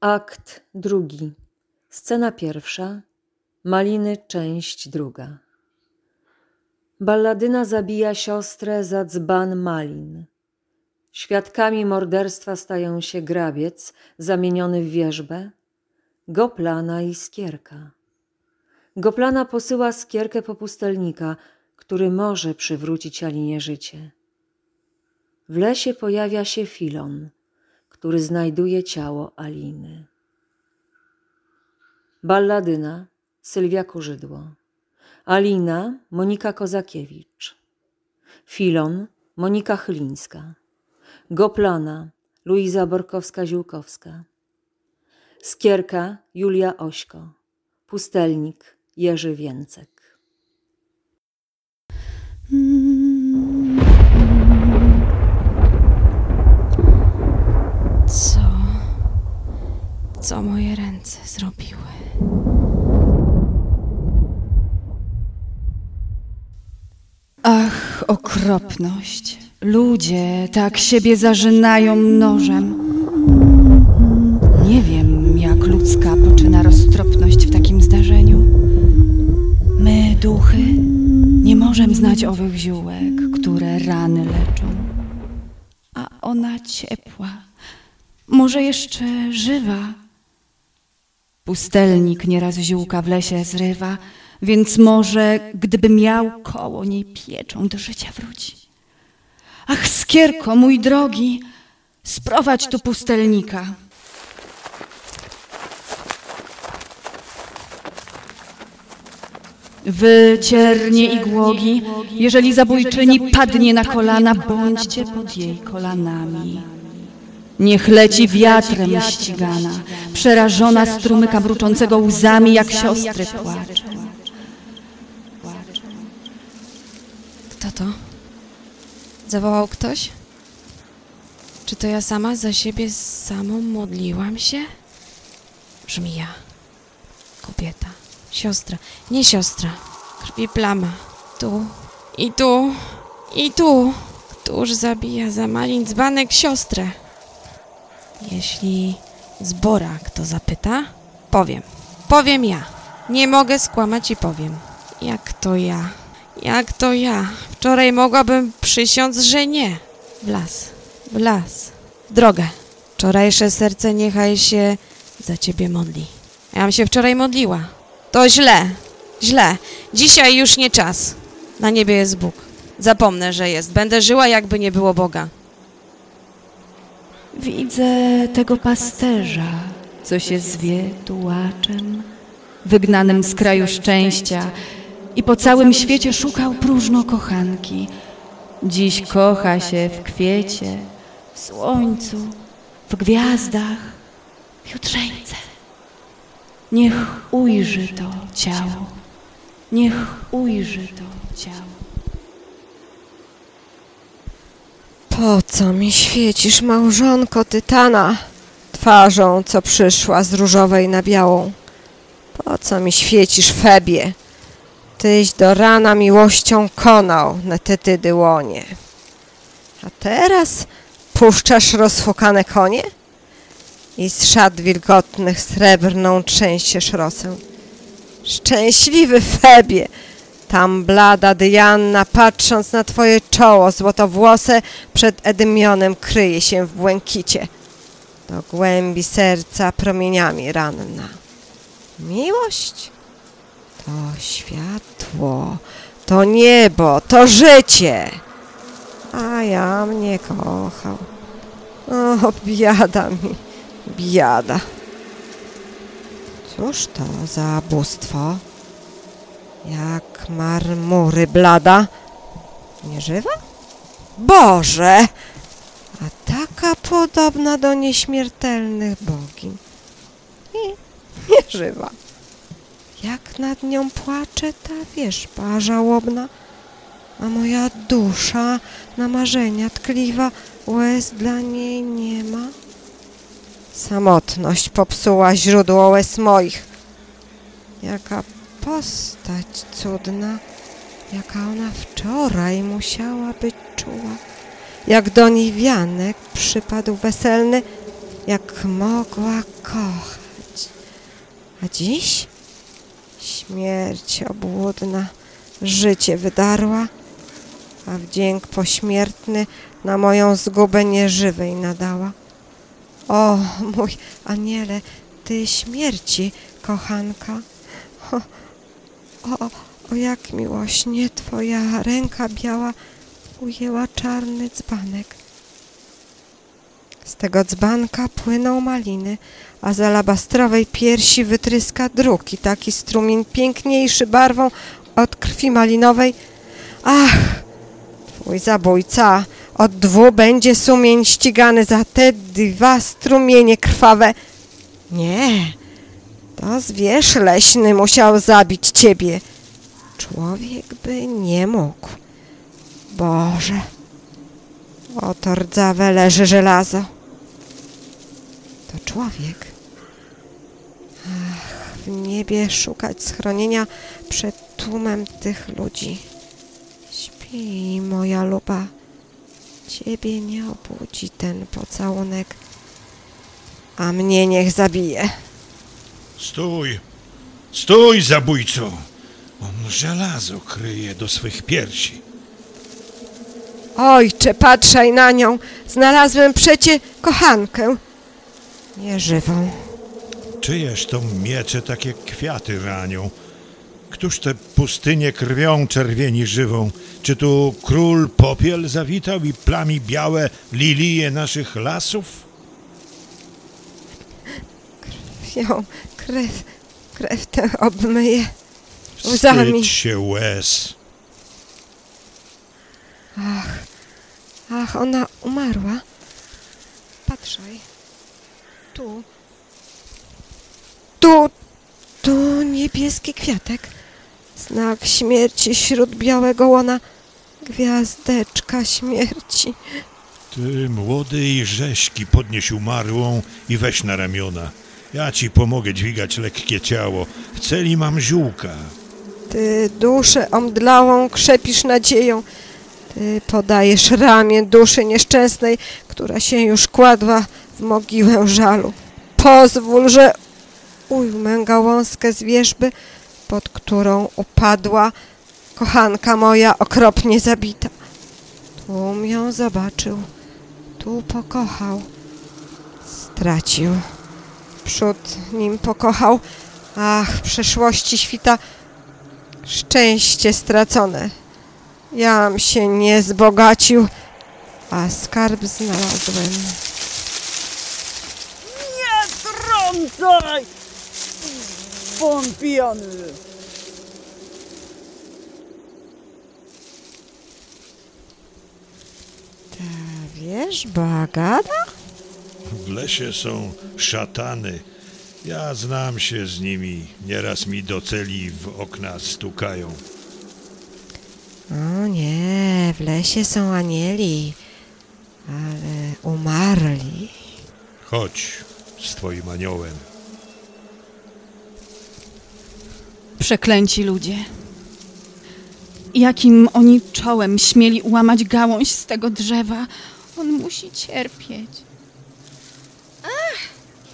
Akt drugi. Scena pierwsza. Maliny, część druga. Balladyna zabija siostrę za dzban malin. Świadkami morderstwa stają się grabiec, zamieniony w wierzbę, Goplana i Skierka. Goplana posyła Skierkę po pustelnika, który może przywrócić Alinie życie. W lesie pojawia się Filon, który znajduje ciało Aliny. Balladyna Sylwia Kurzydło. Alina Monika Kozakiewicz. Filon Monika Chylińska. Goplana Luiza Borkowska-Ziółkowska. Skierka Julia Ośko. Pustelnik Jerzy Więcek. Co? Co moje ręce zrobiły? Ach, okropność. Ludzie tak siebie zażynają nożem. Nie wiem, jak ludzka poczyna roztropność w takim zdarzeniu. My, duchy, nie możemy znać owych ziółek, które rany leczą. A ona ciepła, może jeszcze żywa. Pustelnik nieraz ziółka w lesie zrywa, więc może, gdyby miał koło niej pieczą, do życia wróci. Ach, skierko, mój drogi, sprowadź tu pustelnika. Wy, ciernie i głogi, jeżeli zabójczyni padnie na kolana, bądźcie pod jej kolanami. Niech leci wiatrem ścigana, przerażona strumyka mruczącego łzami, jak siostry płacze. Kto to? Zawołał ktoś? Czy to ja sama za siebie samą modliłam się? Żmija. Kobieta. Siostra. Nie siostra. Krwi plama. Tu. I tu. I tu. Któż zabija za malin dzbanek siostrę? Jeśli zbora kto zapyta, powiem. Powiem ja. Nie mogę skłamać i powiem. Jak to ja? Jak to ja? Wczoraj mogłabym przysiąc, że nie. W las, drogę. Wczorajsze serce niechaj się za ciebie modli. Jam się wczoraj modliła. To źle, źle. Dzisiaj już nie czas. Na niebie jest Bóg. Zapomnę, że jest. Będę żyła, jakby nie było Boga. Widzę tego pasterza, co się zwie tułaczem, wygnanym z kraju szczęścia i po całym świecie szukał próżno kochanki. Dziś kocha się w kwiecie, w słońcu, w gwiazdach, w jutrzeńce. Niech ujrzy to ciało, niech ujrzy to ciało. Po co mi świecisz, małżonko Tytana, twarzą, co przyszła z różowej na białą? Po co mi świecisz, Febie? Tyś do rana miłością konał na tetydy łonie. A teraz puszczasz rozfukane konie? I z szat wilgotnych srebrną trzęsiesz rosę. Szczęśliwy Febie! Tam blada Diana, patrząc na twoje czoło, złotowłose przed Edymionem kryje się w błękicie. Do głębi serca promieniami ranna. Miłość to światło, to niebo, to życie. A ja mnie kochał. O, biada mi, biada. Cóż to za bóstwo? Jak marmury blada. Nieżywa? Boże! A taka podobna do nieśmiertelnych bogiń. I nieżywa. Jak nad nią płacze ta wierzba żałobna, a moja dusza na marzenia tkliwa łez dla niej nie ma. Samotność popsuła źródło łez moich. Jaka postać cudna, jaka ona wczoraj musiała być czuła. Jak do niej wianek przypadł weselny, jak mogła kochać. A dziś śmierć obłudna życie wydarła, a wdzięk pośmiertny na moją zgubę nieżywej nadała. O, mój aniele, ty śmierci, kochanka. O, o, o jak miłośnie twoja ręka biała ujęła czarny dzbanek. Z tego dzbanka płyną maliny, a z alabastrowej piersi wytryska drugi, taki strumień piękniejszy barwą od krwi malinowej. Ach, twój zabójca od dwu będzie sumień ścigany za te dwa strumienie krwawe. Nie, to zwierz leśny musiał zabić ciebie. Człowiek by nie mógł. Boże, oto rdzawe leży żelazo. To człowiek. W niebie szukać schronienia przed tłumem tych ludzi. Śpi, moja luba. Ciebie nie obudzi ten pocałunek, a mnie niech zabije. Stój! Stój, zabójco! On żelazo kryje do swych piersi. Ojcze, patrzaj na nią. Znalazłem przecie kochankę. Nieżywą. Czyjeż to miecze takie kwiaty ranią? Któż tę pustynię krwią czerwieni żywą? Czy tu król popiel zawitał i plami białe lilie naszych lasów? Ją krew, krew tę obmyję. Łzami. Wstydź się łez. Ach, ach, ona umarła. Patrzaj. Tu. Tu, tu niebieski kwiatek. Znak śmierci wśród białego łona. Gwiazdeczka śmierci. Ty, młody i rzeźki, podnieś umarłą i weź na ramiona. Ja ci pomogę dźwigać lekkie ciało. W celi mam ziółka. Ty duszę omdlałą krzepisz nadzieją. Ty podajesz ramię duszy nieszczęsnej, która się już kładła w mogiłę żalu. Pozwól, że ujmę gałązkę z wierzby, pod którą upadła kochanka moja okropnie zabita. Tłum ją zobaczył, tu pokochał, stracił. Przód nim pokochał, ach, w przeszłości świta szczęście stracone. Jam się nie zbogacił, a skarb znalazłem. Nie trącaj! Wąpiony! Wierzba gada? W lesie są szatany. Ja znam się z nimi. Nieraz mi do celi w okna stukają. O nie, w lesie są anieli, ale umarli. Chodź z twoim aniołem. Przeklęci ludzie. Jakim oni czołem śmieli ułamać gałąź z tego drzewa? On musi cierpieć.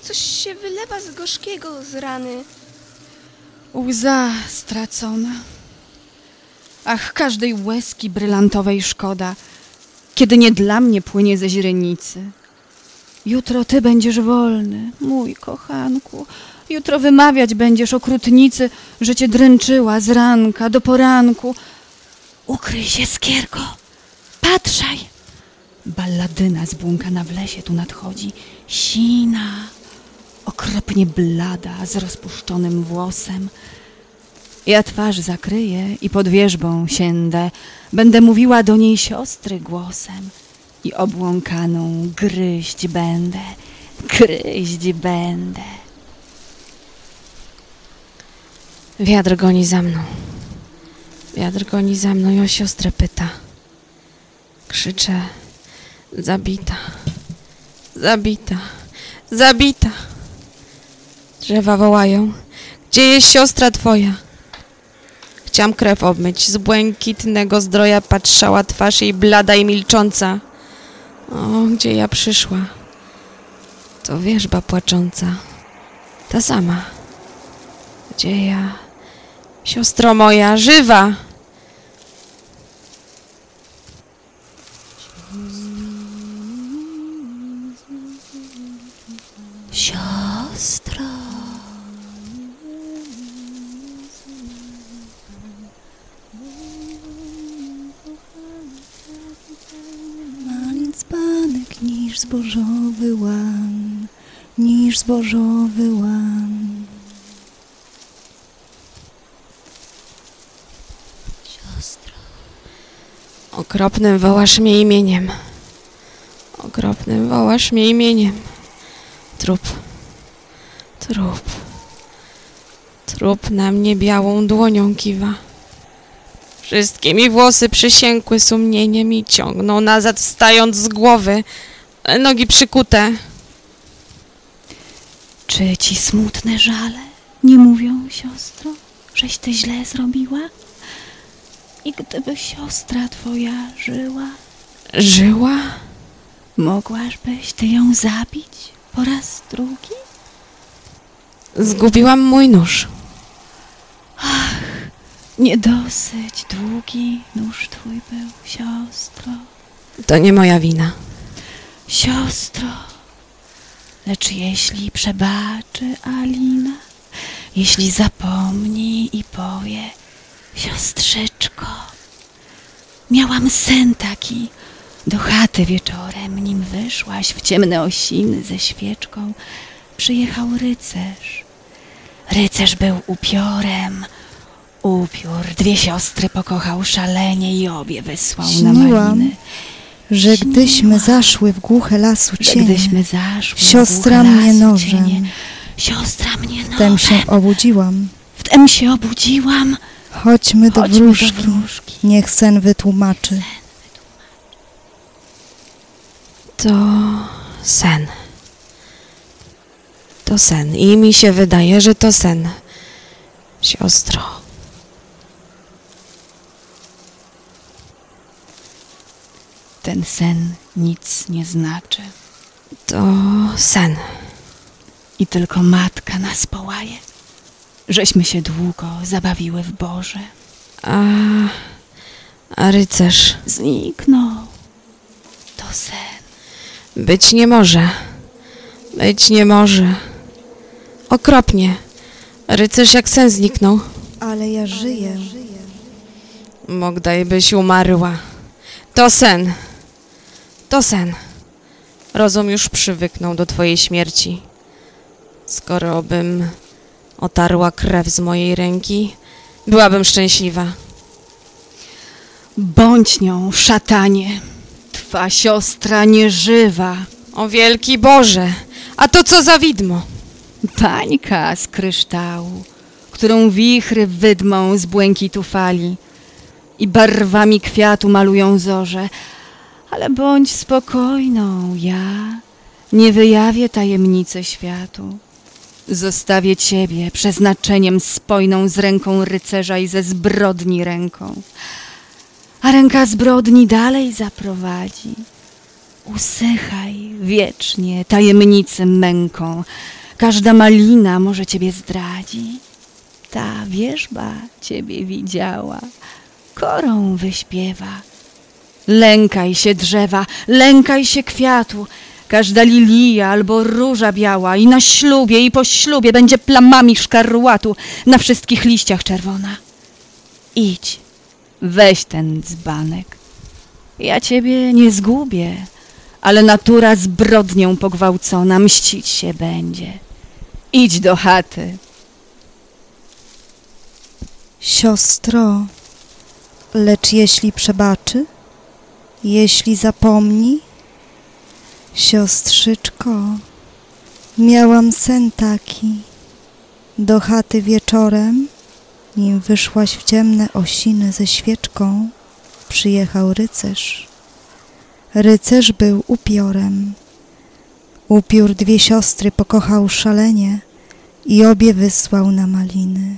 Coś się wylewa z gorzkiego z rany. Łza stracona. Ach, każdej łezki brylantowej szkoda, kiedy nie dla mnie płynie ze źrenicy. Jutro ty będziesz wolny, mój kochanku. Jutro wymawiać będziesz okrutnicy, że cię dręczyła z ranka do poranku. Ukryj się, skierko, patrzaj. Balladyna zbłąkana w lesie tu nadchodzi, sina, okropnie blada, z rozpuszczonym włosem. Ja twarz zakryję i pod wierzbą siędę, będę mówiła do niej siostry głosem i obłąkaną gryźć będę, gryźć będę. Wiatr goni za mną. Wiatr goni za mną i o siostrę pyta. Krzyczę. Zabita. Zabita. Zabita. Drzewa wołają. Gdzie jest siostra twoja? Chciałam krew obmyć. Z błękitnego zdroja patrzała twarz jej blada i milcząca. O, gdzie ja przyszła? To wierzba płacząca. Ta sama. Gdzie ja? Siostro moja, żywa! Siostro. Malin dzbanek niż zbożowy łan, niż zbożowy łan. Siostro. Okropnym wołasz mnie imieniem. Okropnym wołasz mnie imieniem. Trup. Trup. Trup na mnie białą dłonią kiwa. Wszystkie mi włosy przysiękły sumieniem i ciągną nazad wstając z głowy. Nogi przykute. Czy ci smutne żale nie mówią, siostro, żeś ty źle zrobiła? I gdyby siostra twoja żyła, Żyła? mogłażbyś ty ją zabić po raz drugi? Zgubiłam mój nóż. Nie dosyć długi nóż twój był, siostro. To nie moja wina. Siostro, lecz jeśli przebaczy Alina, jeśli zapomni i powie, siostrzyczko, miałam sen taki, do chaty wieczorem, nim wyszłaś w ciemne osiny ze świeczką, przyjechał rycerz. Rycerz był upiorem, upiór, dwie siostry pokochał szalenie i obie wysłał na Śniłam, maliny. że gdyśmy zaszły w głuche lasu cienie, gdyśmy zaszły siostra mnie nożem. cienie, Siostra mnie nożem. wtem się obudziłam. Wtem się obudziłam. Chodźmy do Chodźmy wróżki, do wróżki. niech sen wytłumaczy. To sen. To sen. I mi się wydaje, że to sen. Siostro. Ten sen nic nie znaczy. To sen. I tylko matka nas połaje. Żeśmy się długo zabawiły w Boże. A, a rycerz Zniknął. To sen. być nie może. Być nie może. Okropnie. Rycerz jak sen zniknął. Ale ja żyję. Mogdaj byś umarła. To sen. To sen. Rozum już przywyknął do twojej śmierci. Skoro bym otarła krew z mojej ręki, byłabym szczęśliwa. Bądź nią, szatanie. Twa siostra nieżywa. O wielki Boże! A to co za widmo? Bańka z kryształu, którą wichry wydmą z błękitu fali i barwami kwiatu malują zorze. Ale bądź spokojną, ja nie wyjawię tajemnicy światu. Zostawię ciebie przeznaczeniem spojną z ręką rycerza i ze zbrodni ręką. A ręka zbrodni dalej zaprowadzi. Usychaj wiecznie tajemnicy męką. Każda malina może ciebie zdradzi. Ta wierzba ciebie widziała, korą wyśpiewa. Lękaj się drzewa, lękaj się kwiatu. Każda lilia albo róża biała i na ślubie i po ślubie będzie plamami szkarłatu na wszystkich liściach czerwona. Idź, weź ten dzbanek. Ja ciebie nie zgubię, ale natura zbrodnią pogwałcona mścić się będzie. Idź do chaty. Siostro, lecz jeśli przebaczy, jeśli zapomni, siostrzyczko, miałam sen taki. Do chaty wieczorem, nim wyszłaś w ciemne osiny ze świeczką, przyjechał rycerz. Rycerz był upiorem. Upiór dwie siostry pokochał szalenie i obie wysłał na maliny.